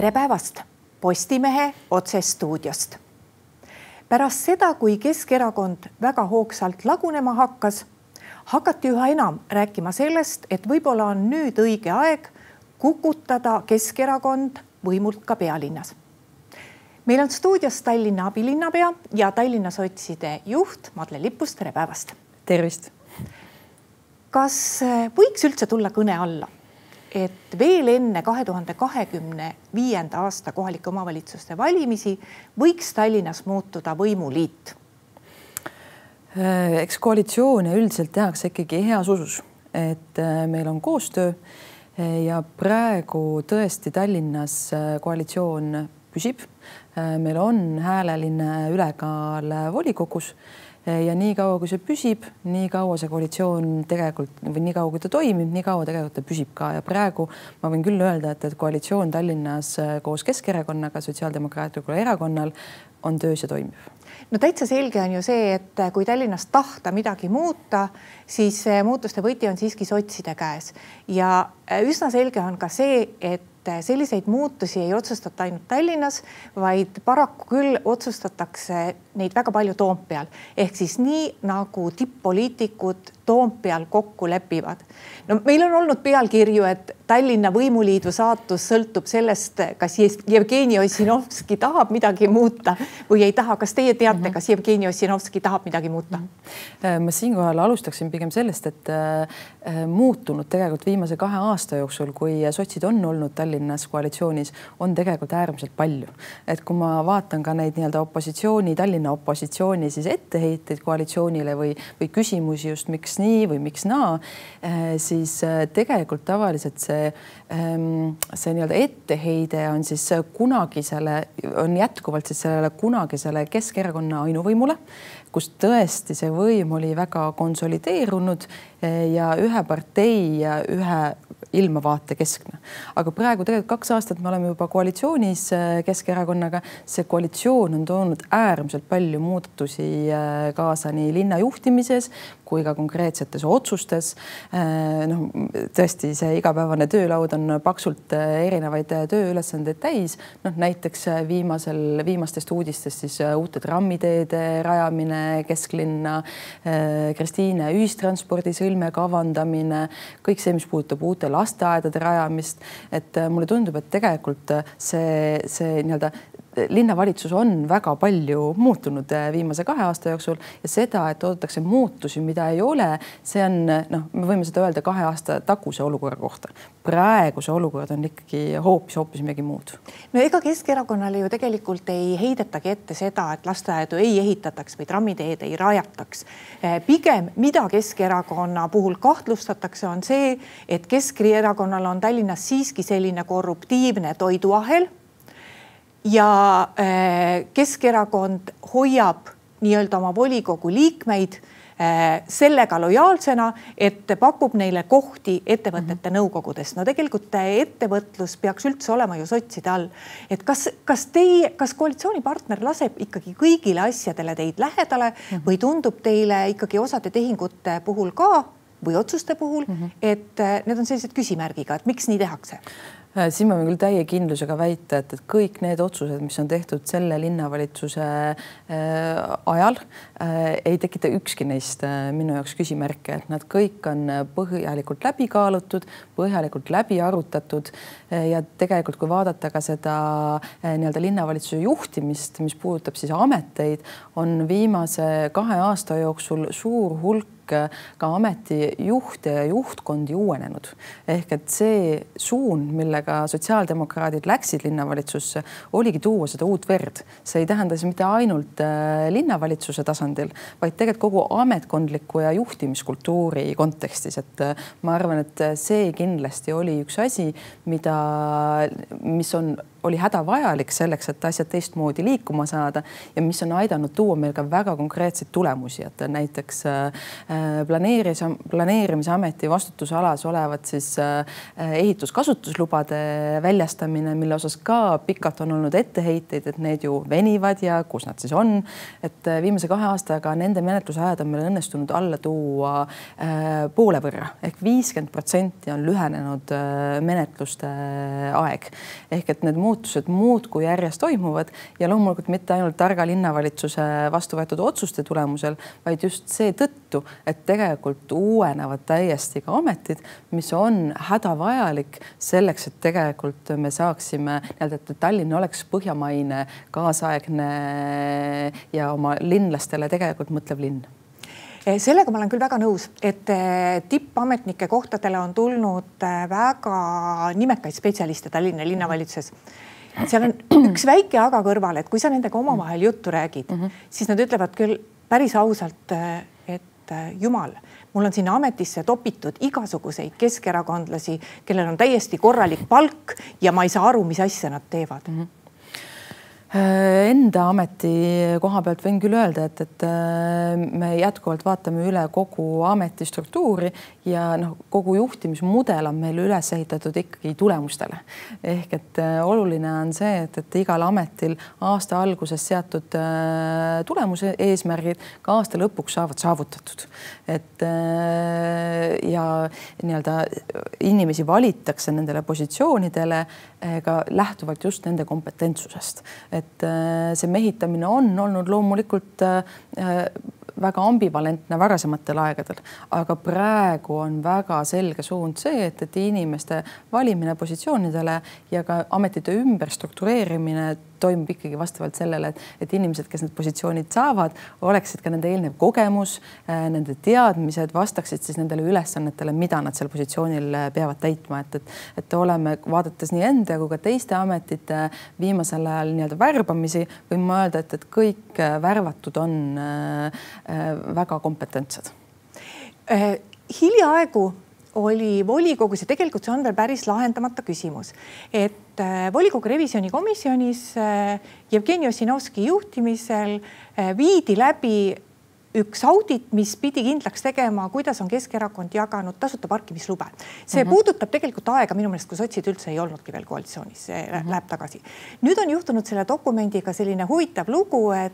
tere päevast Postimehe otsestuudiost. pärast seda, kui Keskerakond väga hoogsalt lagunema hakkas, hakati üha enam rääkima sellest, et võib-olla on nüüd õige aeg kukutada Keskerakond võimult ka pealinnas. meil on stuudios Tallinna abilinnapea ja Tallinna sotside juht Madle Lippus, tere päevast. tervist. kas võiks üldse tulla kõne alla et veel enne kahe tuhande kahekümne viienda aasta kohalike omavalitsuste valimisi võiks Tallinnas muutuda võimuliit? Äh, eks koalitsioone üldiselt tehakse ikkagi heas usus, et äh, meil on koostöö äh, ja praegu tõesti Tallinnas koalitsioon püsib. meil on hääleline ülekaal volikogus ja niikaua, kui see püsib, nii kaua see koalitsioon tegelikult või nii kaua, kui ta toimib, nii kaua tegelikult ta püsib ka. Ja praegu ma võin küll öelda, et, et koalitsioon Tallinnas eh, koos Keskerakonnaga, Sotsiaaldemokraatlikul Erakonnal on töös ja toimib. No täitsa selge on ju see, et kui Tallinnas tahta midagi muuta, siis muutuste võti on siiski sotside käes. Ja üsna selge on ka see, et et selliseid muutusi ei otsustata ainult Tallinnas, vaid paraku küll otsustatakse neid väga palju Toompeal ehk siis nii nagu tipp-poliitikud Toompeal kokku lepivad. no meil on olnud pealkirju, et Tallinna võimuliidu saatus sõltub sellest, kas Jevgeni Ossinovski tahab midagi muuta või ei taha. kas teie teate, mhm. kas Jevgeni Ossinovski tahab midagi muuta? Mhm. ma siinkohal alustaksin pigem sellest, et äh, muutunud tegelikult viimase kahe aasta jooksul, kui sotsid on olnud Tallinnas Tallinnas koalitsioonis on tegelikult äärmiselt palju. et kui ma vaatan ka neid nii-öelda opositsiooni, Tallinna opositsiooni siis etteheiteid koalitsioonile või, või küsimusi just miks nii või miks naa, eh, siis eh, tegelikult tavaliselt see, ehm, see nii-öelda etteheide on siis kunagisele, on jätkuvalt siis sellele kunagisele Keskerakonna ainuvõimule kus tõesti see võim oli väga konsolideerunud eh, ja ühe partei ja ühe ilmavaate keskne. aga praegu tegelikult kaks aastat me oleme juba koalitsioonis eh, Keskerakonnaga. see koalitsioon on toonud äärmiselt palju muudatusi eh, kaasa nii linna juhtimises kui ka konkreetsetes otsustes. noh, tõesti, see igapäevane töölaud on paksult erinevaid tööülesandeid täis. noh, näiteks viimasel, viimastest uudistest siis uute trammiteede rajamine kesklinna, äh, Kristiine ühistranspordisõlme kavandamine, kõik see, mis puudutab uute lasteaedade rajamist, et äh, mulle tundub, et tegelikult äh, see, see nii-öelda linnavalitsus on väga palju muutunud äh, viimase kahe aasta jooksul ja seda, et oodatakse muutusi, mida ei ole, see on noh, me võime seda öelda kahe aasta taguse olukorra kohta. praeguse olukord on ikkagi hoopis, hoopis midagi muud. no ega Keskerakonnale ju tegelikult ei heidetagi ette seda, et lasteaedu ei ehitataks või trammiteed ei rajataks. Äh, pigem, mida Keskerakonna puhul kahtlustatakse, on see, et Keskerakonnal on Tallinnas siiski selline korruptiivne toiduahel ja äh, Keskerakond hoiab nii-öelda oma volikogu liikmeid äh, sellega lojaalsena, et pakub neile kohti ettevõtete mm -hmm. nõukogudes. no tegelikult ettevõtlus peaks üldse olema ju sotside all. et kas, kas teie, kas koalitsioonipartner laseb ikkagi kõigile asjadele teid lähedale mm -hmm. või tundub teile ikkagi osade tehingute puhul ka või otsuste puhul mm, -hmm. et äh, need on sellised küsimärgiga, et miks nii tehakse? Äh, siin ma võin küll täie kindlusega väita, et, et kõik need otsused, mis on tehtud selle linnavalitsuse äh, ajal äh,, ei tekita ükski neist minu jaoks küsimärke, et nad kõik on põhjalikult läbi kaalutud, põhjalikult läbi arutatud ja tegelikult, kui vaadata ka seda nii-öelda linnavalitsuse juhtimist, mis puudutab siis ameteid, on viimase kahe aasta jooksul suur hulk ka ametijuhte ja juhtkondi uuenenud. ehk et see suund, millega sotsiaaldemokraadid läksid linnavalitsusse, oligi tuua seda uut verd. see ei tähenda siis mitte ainult äh, linnavalitsuse tasandil, vaid tegelikult kogu ametkondliku ja juhtimiskultuuri kontekstis, et äh, ma arvan, et see kindlasti oli üks asi, mida, mis on oli hädavajalik selleks, et asjad teistmoodi liikuma saada ja mis on aidanud tuua meil ka väga konkreetseid tulemusi, et näiteks äh, planeerimis, planeerimisameti vastutusalas olevat siis äh, ehituskasutuslubade väljastamine, mille osas ka pikalt on olnud etteheiteid, et need ju venivad ja kus nad siis on. et äh, viimase kahe aastaga nende menetlusajad on meil õnnestunud alla tuua poole võrra ehk viiskümmend protsenti on lühenenud menetluste aeg ehk et need muutused muudkui järjest toimuvad ja loomulikult mitte ainult targa linnavalitsuse vastu võetud otsuste tulemusel, vaid just seetõttu, et tegelikult uuenevad täiesti ka ametid, mis on hädavajalik selleks, et tegelikult me saaksime nii-öelda, et Tallinn oleks põhjamaine, kaasaegne ja oma linlastele tegelikult mõtlev linn sellega ma olen küll väga nõus, et eh, tippametnike kohtadele on tulnud eh, väga nimekaid spetsialiste Tallinna linnavalitsuses seal on üks väike aga kõrval, et kui sa nendega omavahel juttu räägid mm, -hmm. siis nad ütlevad küll päris ausalt, et jumal, mul on sinna ametisse topitud igasuguseid keskerakondlasi, kellel on täiesti korralik palk ja ma ei saa aru, mis asja nad teevad mm. -hmm enda ameti koha pealt võin küll öelda, et, et äh, me jätkuvalt vaatame üle kogu ameti struktuuri ja noh, kogu juhtimismudel on meil üles ehitatud ikkagi tulemustele. ehk et äh, oluline on see, et, et igal ametil aasta alguses seatud tulemuse eesmärgid ka aasta lõpuks saavad saavutatud. et ja nii-öelda inimesi valitakse nendele positsioonidele ka lähtuvalt just nende kompetentsusest et äh, see mehitamine on olnud loomulikult äh, väga ambivalentne varasematel aegadel, aga praegu on väga selge suund see, et, et inimeste valimine positsioonidele ja ka ametite ümberstruktureerimine toimub ikkagi vastavalt sellele, et, inimesed, kes need positsioonid saavad, oleksid ka nende eelnev kogemus, äh, nende teadmised vastaksid siis nendele ülesannetele, mida nad seal positsioonil äh, peavad täitma, et, et, et oleme vaadates nii enda kui ka teiste ametite viimasel ajal nii-öelda värbamisi, võin ma öelda, et, et kõik äh, värvatud on väga kompetentsed. Hiljaaegu oli volikogus ja tegelikult see on veel päris lahendamata küsimus, et äh, volikogu revisjonikomisjonis äh, Jevgeni Ossinovski juhtimisel äh, viidi läbi üks audit, mis pidi kindlaks tegema, kuidas on Keskerakond jaganud tasuta parkimislube. see mm -hmm. puudutab tegelikult aega minu meelest, kui sotsid üldse ei olnudki veel koalitsioonis, see mm -hmm. läheb tagasi. nüüd on juhtunud selle dokumendiga selline huvitav lugu, et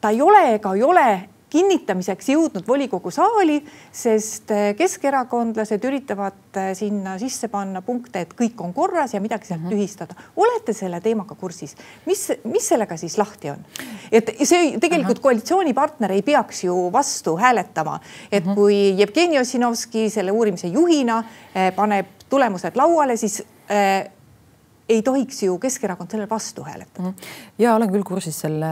ta ei ole ega ei ole kinnitamiseks jõudnud volikogu saali, sest eh, keskerakondlased üritavad eh, sinna sisse panna punkte, et kõik on korras ja midagi sealt mm -hmm. tühistada. olete selle teemaga kursis, mis, mis sellega siis lahti on? et see tegelikult mm -hmm. koalitsioonipartner ei peaks ju vastu hääletama, et mm -hmm. kui Jevgeni Ossinovski selle uurimise juhina eh, paneb tulemused lauale, siis ei tohiks ju Keskerakond sellele vastu hääletada. Mhm. ja olen küll kursis selle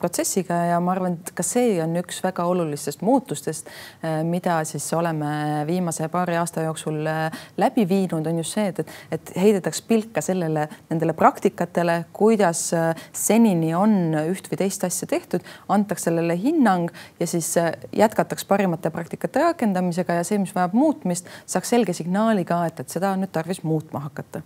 protsessiga ja ma arvan, et ka see on üks väga olulistest muutustest, eh, mida siis oleme viimase paari aasta jooksul eh, läbi viinud, on just see, et, et, et heidetaks pilka sellele, nendele praktikatele, kuidas eh, senini on üht või teist asja tehtud, antaks sellele hinnang ja siis jätkataks parimate praktikate rakendamisega ja see, mis vajab muutmist, saaks selge signaali ka, et, et seda on nüüd tarvis muutma hakata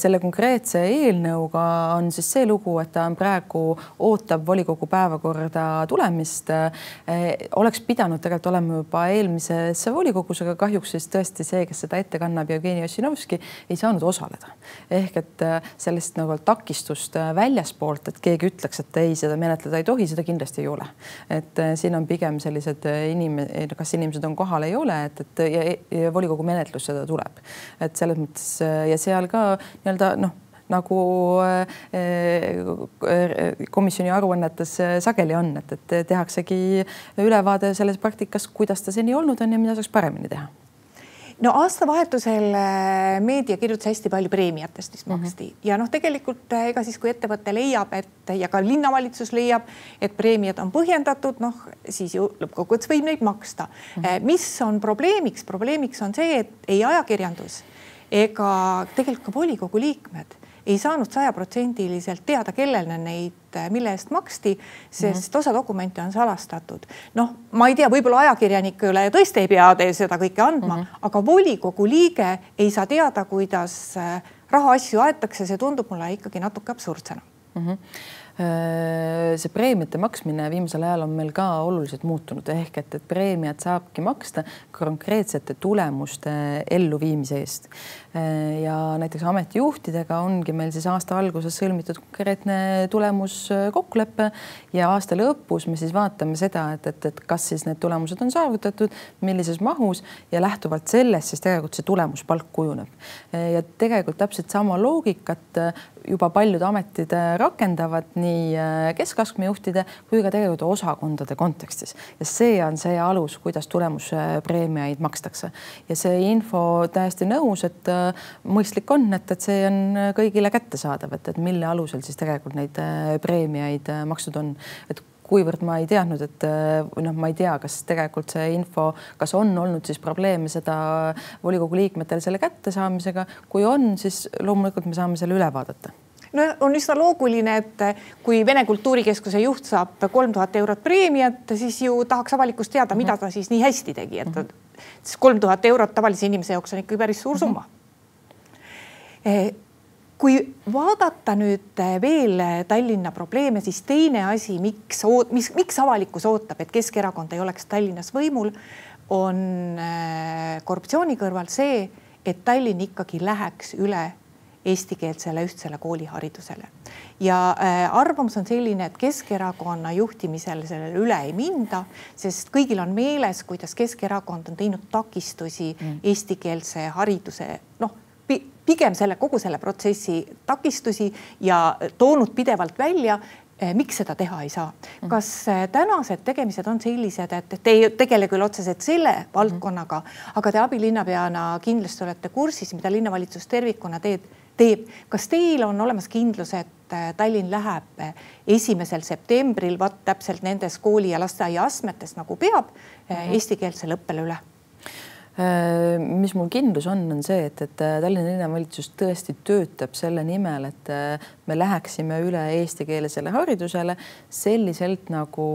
selle konkreetse eelnõuga on siis see lugu, et ta on praegu, ootab volikogu päevakorda tulemist. Äh, oleks pidanud tegelikult olema juba eelmises volikogus, aga kahjuks siis tõesti see, kes seda ette kannab, Jevgeni Ossinovski ei saanud osaleda. ehk et äh, sellest nagu takistust väljaspoolt, et keegi ütleks, et ei, seda menetleda ei tohi, seda kindlasti ei ole. et siin on pigem sellised inim-, kas inimesed on kohal, ei ole, et, et ja, ja volikogu menetlus seda tuleb. et selles mõttes ja seal ka nii-öelda noh nagu äh, komisjoni aruannetes sageli on, et, et tehaksegi ülevaade sellest praktikast, kuidas ta seni olnud on ja mida saaks paremini teha no aastavahetusel äh, meedia kirjutas hästi palju preemiatest, mis mhm. maksti mm -hmm. ja noh, tegelikult äh, ega siis, kui ettevõte leiab, et ja ka linnavalitsus leiab, et preemiad on põhjendatud, noh siis ju lõppkokkuvõttes võib neid maksta mm. -hmm. mis on probleemiks, probleemiks on see, et ei ajakirjandus ega tegelikult ka volikogu liikmed ei saanud sajaprotsendiliselt teada, kellele neid, mille eest maksti, sest mm osa dokumente on salastatud. noh, ma ei tea, võib-olla ajakirjanikule tõesti ei pea te seda kõike andma mm, -hmm. aga volikogu liige ei saa teada, kuidas äh, rahaasju aetakse, see tundub mulle ikkagi natuke absurdsena mm. -hmm see preemiate maksmine viimasel ajal on meil ka oluliselt muutunud ehk et, et preemiat saabki maksta konkreetsete tulemuste elluviimise eest. ja näiteks ametijuhtidega ongi meil siis aasta alguses sõlmitud konkreetne tulemuskokkulepe ja aasta lõpus me siis vaatame seda, et, et, et kas siis need tulemused on saavutatud, millises mahus ja lähtuvalt sellest siis tegelikult see tulemuspalk kujuneb. ja tegelikult täpselt sama loogikat juba paljud ametid rakendavad nii keskastme juhtide kui ka tegelikult osakondade kontekstis. Ja see on see alus, kuidas tulemuspreemiaid makstakse. Ja see info täiesti nõus, et mõistlik on, et, et see on kõigile kättesaadav, et, et mille alusel siis tegelikult neid preemiaid makstud on, et kuivõrd ma ei teadnud, et noh, ma ei tea, kas tegelikult see info, kas on olnud siis probleeme seda volikogu liikmetel selle kättesaamisega, kui on, siis loomulikult me saame selle üle vaadata. No on üsna loogiline, et kui Vene Kultuurikeskuse juht saab kolm tuhat eurot preemiat, siis ju tahaks avalikkus teada, mida ta siis nii hästi tegi, et siis kolm tuhat eurot tavalise inimese jaoks on ikkagi päris suur summa. Eh, kui vaadata nüüd veel Tallinna probleeme, siis teine asi, miks, mis, miks avalikkus ootab, et Keskerakond ei oleks Tallinnas võimul, on eh, korruptsiooni kõrval see, et Tallinn ikkagi läheks üle eestikeelsele ühtsele kooliharidusele. ja arvamus on selline, et Keskerakonna juhtimisel sellele üle ei minda, sest kõigil on meeles, kuidas Keskerakond on teinud takistusi mm. eestikeelse hariduse noh pigem selle kogu selle protsessi takistusi ja toonud pidevalt välja, äh, miks seda teha ei saa. Mm. kas äh, tänased tegemised on sellised, et te ei tegele küll otseselt selle valdkonnaga, aga te abilinnapeana kindlasti olete kursis, mida linnavalitsus tervikuna teeb teeb. kas teil on olemas kindlus, et Tallinn läheb äh, esimesel septembril, vaat täpselt nendes kooli ja lasteaia astmetes nagu peab mm -hmm. eestikeelsele õppele üle? Mis mul kindlus on, on see, et, et Tallinna linnavalitsus tõesti töötab selle nimel, et me läheksime üle eestikeelsele haridusele selliselt, nagu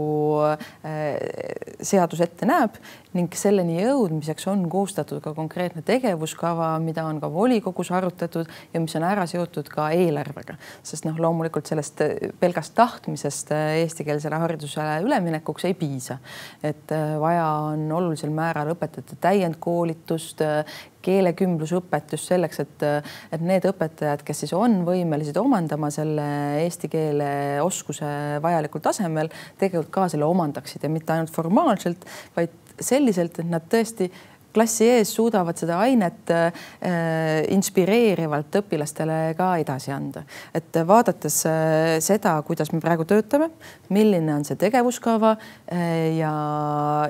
seadus ette näeb ning selleni jõudmiseks on koostatud ka konkreetne tegevuskava, mida on ka volikogus arutatud ja mis on ära seotud ka eelarvega, sest noh, loomulikult sellest pelgast tahtmisest eestikeelsele haridusele üleminekuks ei piisa. et äh, vaja on olulisel määral õpetajate täiendkoolitust, keelekümblusõpetust selleks, et, et need õpetajad, kes siis on võimelised omandama selle eesti keele oskuse vajalikul tasemel, tegelikult ka selle omandaksid ja mitte ainult formaalselt, vaid selliselt, et nad tõesti klassi ees suudavad seda ainet äh, inspireerivalt õpilastele ka edasi anda. et vaadates äh, seda, kuidas me praegu töötame, milline on see tegevuskava äh, ja,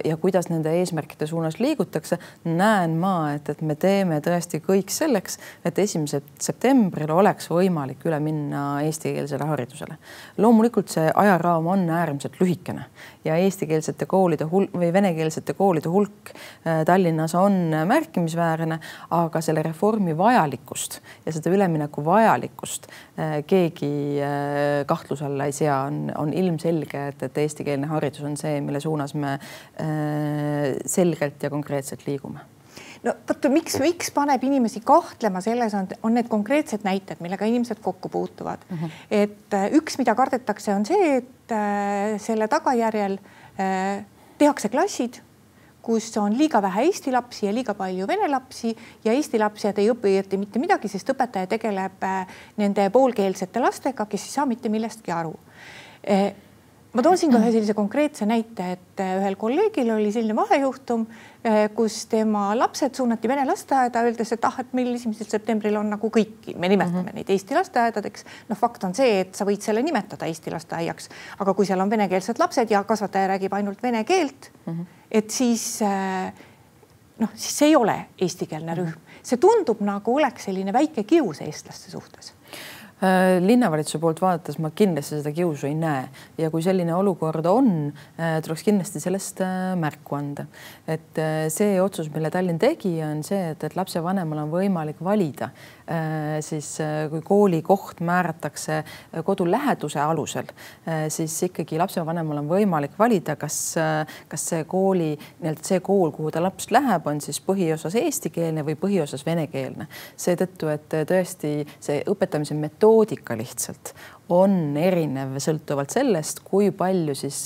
ja kuidas nende eesmärkide suunas liigutakse, näen ma, et, et me teeme tõesti kõik selleks, et esimesel septembril oleks võimalik üle minna eestikeelsele haridusele. loomulikult see ajaraam on äärmiselt lühikene ja eestikeelsete koolide hulk või venekeelsete koolide hulk äh, Tallinnas on märkimisväärne, aga selle reformi vajalikkust ja seda ülemineku vajalikkust äh, keegi äh, kahtluse alla ei sea, on, on ilmselge, et, et eestikeelne haridus on see, mille suunas me selgelt ja konkreetselt liigume no vot, miks, miks paneb inimesi kahtlema selles, on, on need konkreetsed näited, millega inimesed kokku puutuvad mm. -hmm. et äh, üks, mida kardetakse, on see, et äh, selle tagajärjel äh, tehakse klassid, kus on liiga vähe eesti lapsi ja liiga palju vene lapsi ja eesti lapsed ei õpi õieti mitte midagi, sest õpetaja tegeleb äh, nende poolkeelsete lastega, kes ei saa mitte millestki aru. Äh, ma toon siin ka ühe sellise konkreetse näite, et äh, ühel kolleegil oli selline vahejuhtum, äh, kus tema lapsed suunati vene lasteaeda, öeldes, et ah, et meil esimesel septembril on nagu kõiki, me nimetame mm -hmm. neid Eesti lasteaedadeks. noh, fakt on see, et sa võid selle nimetada Eesti lasteaiaks, aga kui seal on venekeelsed lapsed ja kasvataja räägib ainult vene keelt mm, -hmm. et siis äh, noh, siis see ei ole eestikeelne rühm. see tundub nagu oleks selline väike kius eestlaste suhtes linnavalitsuse poolt vaadates ma kindlasti seda kiusu ei näe ja kui selline olukord on, äh, tuleks kindlasti sellest äh, märku anda. et see otsus, mille Tallinn tegi, on see, et, et lapsevanemal on võimalik valida siis kui koolikoht määratakse kodu läheduse alusel, siis ikkagi lapsevanemal on võimalik valida, kas, kas see kooli nii-öelda see kool, kuhu ta laps läheb, on siis põhiosas eestikeelne või põhiosas venekeelne. seetõttu, et tõesti see õpetamise metood metoodika lihtsalt on erinev sõltuvalt sellest, kui palju siis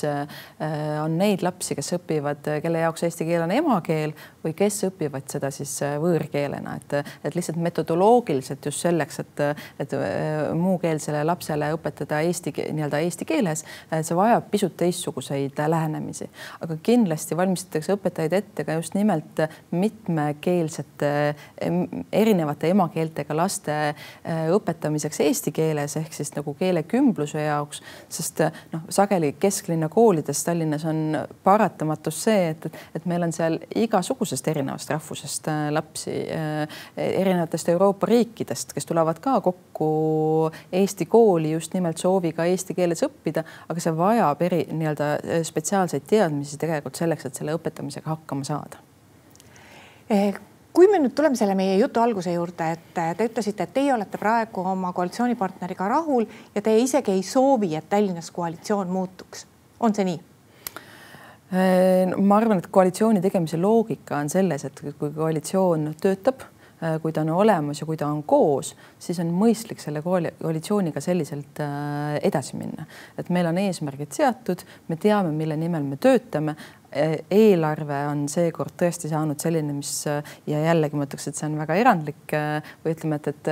on neid lapsi, kes õpivad, kelle jaoks eesti keel on emakeel või kes õpivad seda siis võõrkeelena, et, et lihtsalt metodoloogiliselt just selleks, et, et muukeelsele lapsele õpetada eesti nii-öelda eesti keeles, see vajab pisut teistsuguseid lähenemisi, aga kindlasti valmistatakse õpetajaid ette ka just nimelt mitmekeelsete erinevate emakeeltega laste õpetamiseks eesti keeles ehk siis nagu keelekümbluse jaoks, sest noh, sageli kesklinna koolides Tallinnas on paratamatus see, et, et meil on seal igasugusest erinevast rahvusest äh, lapsi äh, erinevatest Euroopa riikidest, kes tulevad ka kokku Eesti kooli just nimelt sooviga eesti keeles õppida, aga see vajab eri nii-öelda spetsiaalseid teadmisi tegelikult selleks, et selle õpetamisega hakkama saada. Eh kui me nüüd tuleme selle meie jutu alguse juurde, et te ütlesite, et teie olete praegu oma koalitsioonipartneriga rahul ja te isegi ei soovi, et Tallinnas koalitsioon muutuks. on see nii? Äh, ma arvan, et koalitsiooni tegemise loogika on selles, et kui koalitsioon töötab, äh, kui ta on olemas ja kui ta on koos, siis on mõistlik selle koalitsiooniga selliselt äh, edasi minna, et meil on eesmärgid seatud, me teame, mille nimel me töötame, eelarve on seekord tõesti saanud selline, mis ja jällegi ma ütleks, et see on väga erandlik või ütleme, et, et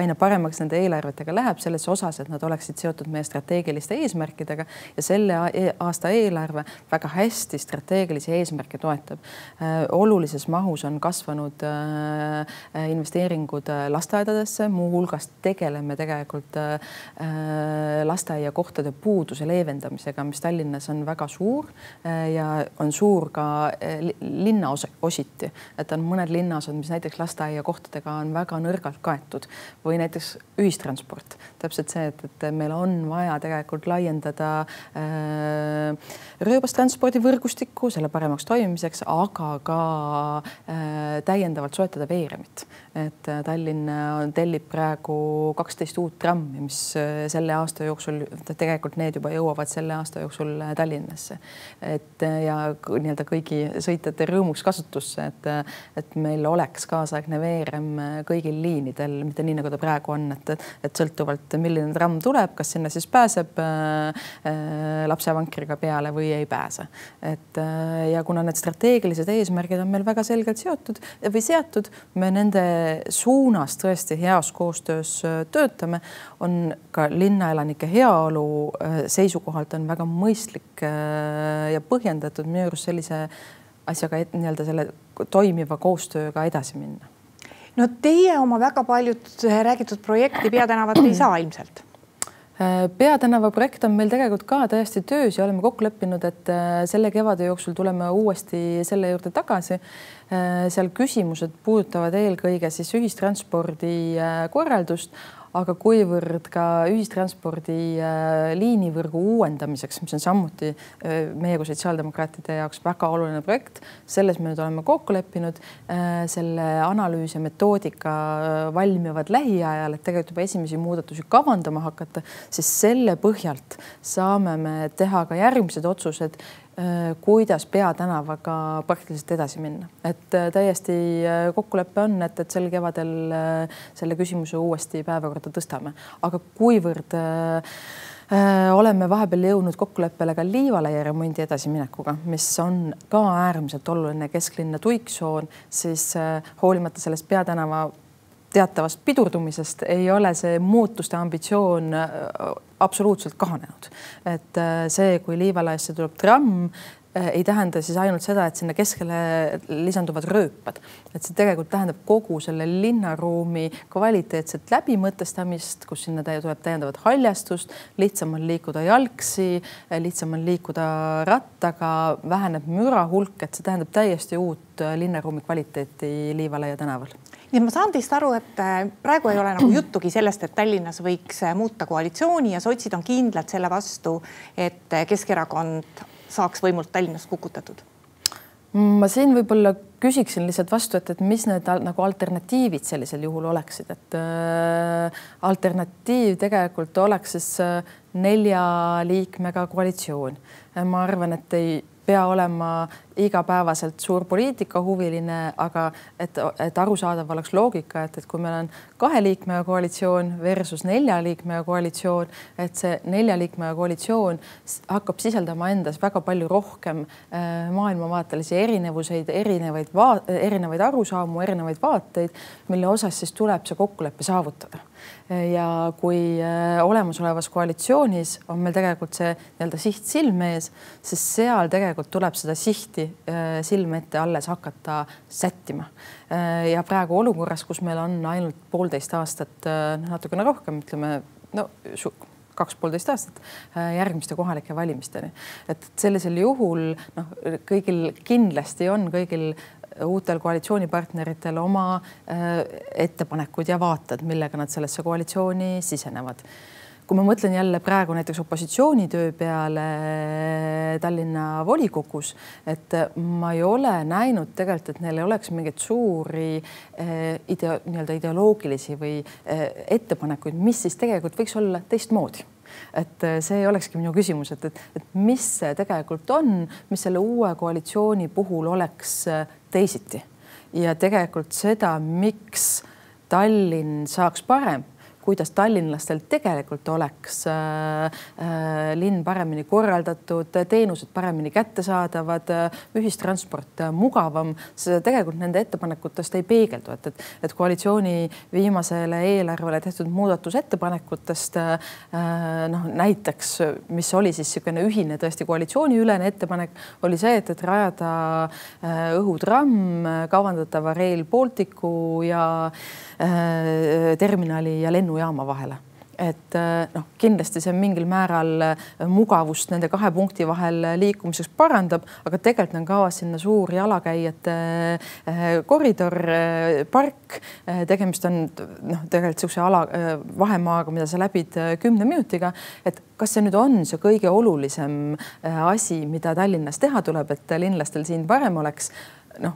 aina paremaks nende eelarvetega läheb selles osas, et nad oleksid seotud meie strateegiliste eesmärkidega ja selle e-, aasta eelarve väga hästi strateegilisi eesmärke toetab. olulises mahus on kasvanud investeeringud lasteaedadesse, muuhulgas tegeleme tegelikult lasteaiakohtade puuduse leevendamisega, mis Tallinnas on väga suur ja on suur ka eh, linna ositi, et on mõned linnaosad, mis näiteks lasteaiakohtadega on väga nõrgalt kaetud. Või näiteks ühistransport, täpselt see, et, et meil on vaja tegelikult laiendada äh, rööbastranspordi võrgustikku selle paremaks toimimiseks, aga ka äh, täiendavalt soetada veeremit, et äh, Tallinn tellib praegu kaksteist uut trammi, mis selle aasta jooksul tegelikult need juba jõuavad selle aasta jooksul Tallinnasse, et ja nii-öelda kõigi sõitjate rõõmuks kasutusse, et, et meil oleks kaasaegne veerem kõigil liinidel, mitte nii, nagu ta praegu on, et, et sõltuvalt, milline tramm tuleb, kas sinna siis pääseb äh, lapsevankriga peale või ei pääse. et äh, ja kuna need strateegilised eesmärgid on meil väga selgelt seotud või seatud, me nende suunas tõesti heas koostöös äh, töötame, on ka linnaelanike heaolu äh, seisukohalt on väga mõistlik äh, ja põhjendatud minu arust sellise asjaga nii-öelda selle toimiva koostööga edasi minna. no teie oma väga paljud räägitud projekti Peatänavat ei saa ilmselt peatänava projekt on meil tegelikult ka täiesti töös ja oleme kokku leppinud, et äh, selle kevade jooksul tuleme uuesti selle juurde tagasi. seal küsimused puudutavad eelkõige siis ühistranspordi korraldust, aga kuivõrd ka ühistranspordi äh, liinivõrgu uuendamiseks, mis on samuti äh, meie kui sotsiaaldemokraatide jaoks väga oluline projekt, selles me nüüd oleme kokku leppinud. Äh, selle analüüs ja metoodika valmivad lähiajal, et tegelikult juba esimesi muudatusi kavandama hakata, siis selle põhjalt saame me teha ka järgmised otsused kuidas peatänavaga praktiliselt edasi minna, et äh, täiesti äh, kokkulepe on, et, et sel kevadel selle küsimuse uuesti päevakorda tõstame, aga kuivõrd oleme vahepeal jõudnud kokkuleppele ka Liivalaia remondi edasiminekuga, mis on ka äärmiselt oluline kesklinna tuiksoon, siis hoolimata sellest peatänava teatavast pidurdumisest ei ole see muutuste ambitsioon äh, absoluutselt kahanenud. et äh, see, kui Liivalaesse tuleb tramm, ei tähenda siis ainult seda, et sinna keskele lisanduvad rööpad, et see tegelikult tähendab kogu selle linnaruumi kvaliteetset läbimõtestamist, kus sinna tuleb täiendavat haljastust, lihtsam on liikuda jalgsi, lihtsam on liikuda rattaga, väheneb müra hulk, et see tähendab täiesti uut linnaruumi kvaliteeti Liivalaia tänaval nii et ma saan teist aru, et äh, praegu ei ole nagu juttugi sellest, et Tallinnas võiks äh, muuta koalitsiooni ja sotsid on kindlad selle vastu, et äh, Keskerakond saaks võimult Tallinnas kukutatud ma siin võib-olla küsiksin lihtsalt vastu, et, et mis need nagu alternatiivid sellisel juhul oleksid, et äh, alternatiiv tegelikult oleks siis äh, nelja liikmega koalitsioon. ma arvan, et ei pea olema igapäevaselt suur poliitikahuviline, aga et, et arusaadav oleks loogika, et, et kui meil on kahe liikmega koalitsioon versus nelja liikmega koalitsioon, et see nelja liikmega koalitsioon hakkab sisaldama endas väga palju rohkem äh, maailmavaatelisi erinevuseid, erinevaid, erinevaid arusaamu, erinevaid vaateid, mille osas siis tuleb see kokkulepe saavutada ja kui äh, olemasolevas koalitsioonis on meil tegelikult see nii-öelda siht silme ees, siis seal tegelikult tuleb seda sihti äh, silme ette alles hakata sättima. Äh, ja praegu olukorras, kus meil on ainult poolteist aastat, natukene rohkem, ütleme no kaks poolteist aastat järgmiste kohalike valimisteni. et sellisel juhul noh, kõigil kindlasti on kõigil uutel koalitsioonipartneritel oma äh, ettepanekud ja vaated, millega nad sellesse koalitsiooni sisenevad. Kui ma mõtlen jälle praegu näiteks opositsiooni töö peale Tallinna volikogus, et ma ei ole näinud tegelikult, et neil oleks mingeid suuri äh, ideo, nii-öelda ideoloogilisi või äh, ettepanekuid, mis siis tegelikult võiks olla teistmoodi. Et äh, see olekski minu küsimus, et, et, et mis see tegelikult on, mis selle uue koalitsiooni puhul oleks äh, teisiti. Ja tegelikult seda, miks Tallinn saaks parem kuidas tallinlastel tegelikult oleks äh, äh, linn paremini korraldatud, teenused paremini kättesaadavad, ühistransport mugavam, see tegelikult nende ettepanekutest ei peegeldu, et, et, et koalitsiooni viimasele eelarvele tehtud muudatusettepanekutest äh, noh, näiteks, mis oli siis niisugune ühine tõesti koalitsiooniülene ettepanek, oli see, et, et rajada õhutramm kavandatava Rail Balticu ja terminali ja lennu lennujaama vahele et äh, noh, kindlasti see mingil määral äh, mugavust nende kahe punkti vahel liikumiseks parandab, aga tegelikult on kavas sinna suur jalakäijate äh, koridor, park. tegemist on noh, tegelikult niisuguse ala vahemaaga, mida sa läbid kümne minutiga, et kas see nüüd on see kõige olulisem asi, mida Tallinnas teha tuleb, et linlastel siin parem oleks? noh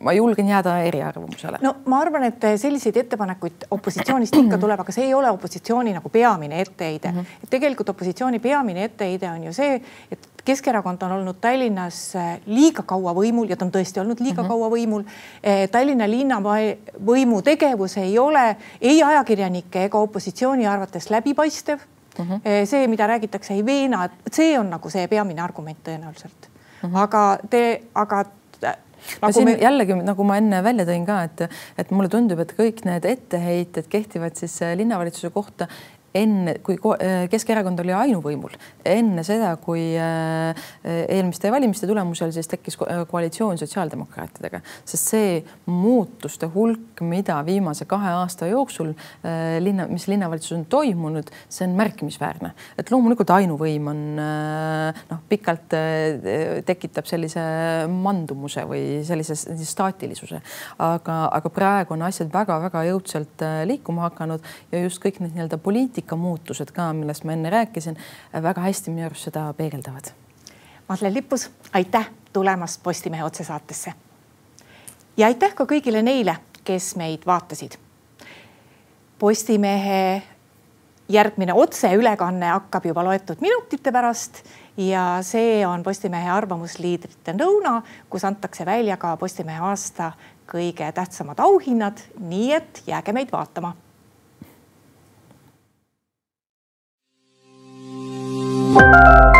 ma julgen jääda eriarvamusele. no ma arvan, et selliseid ettepanekuid opositsioonist ikka tuleb, aga see ei ole opositsiooni nagu peamine etteheide mm. -hmm. et tegelikult opositsiooni peamine etteheide on ju see, et Keskerakond on olnud Tallinnas eh, liiga kaua võimul ja ta on tõesti olnud liiga mm -hmm. kaua võimul. Eh, Tallinna linnavõimu tegevus ei ole ei ajakirjanike ega opositsiooni arvates läbipaistev mm. -hmm. see, mida räägitakse, ei veena, et see on nagu see peamine argument tõenäoliselt mm. -hmm. aga te, aga Nagu siin me... jällegi nagu ma enne välja tõin ka, et, et mulle tundub, et kõik need etteheited kehtivad siis äh, linnavalitsuse kohta enne, kui äh, Keskerakond oli ainuvõimul, enne seda, kui äh, eelmiste valimiste tulemusel siis tekkis koalitsioon sotsiaaldemokraatidega, sest see muutuste hulk, mida viimase kahe aasta jooksul äh, linna, mis linnavalitsuses on toimunud, see on märkimisväärne. et loomulikult ainuvõim on noh, pikalt tekitab sellise mandumuse või sellise staatilisuse, aga, aga praegu on asjad väga-väga jõudsalt liikuma hakanud ja just kõik need nii-öelda poliitikud poliitikamuutused ka, millest ma enne rääkisin, väga hästi minu arust seda peegeldavad. Madlen Lippus, aitäh tulemast Postimehe otsesaatesse. ja aitäh ka kõigile neile, kes meid vaatasid. Postimehe järgmine otseülekanne hakkab juba loetud minutite pärast ja see on Postimehe arvamusliidrite lõuna, kus antakse välja ka Postimehe aasta kõige tähtsamad auhinnad, nii et jääge meid vaatama Música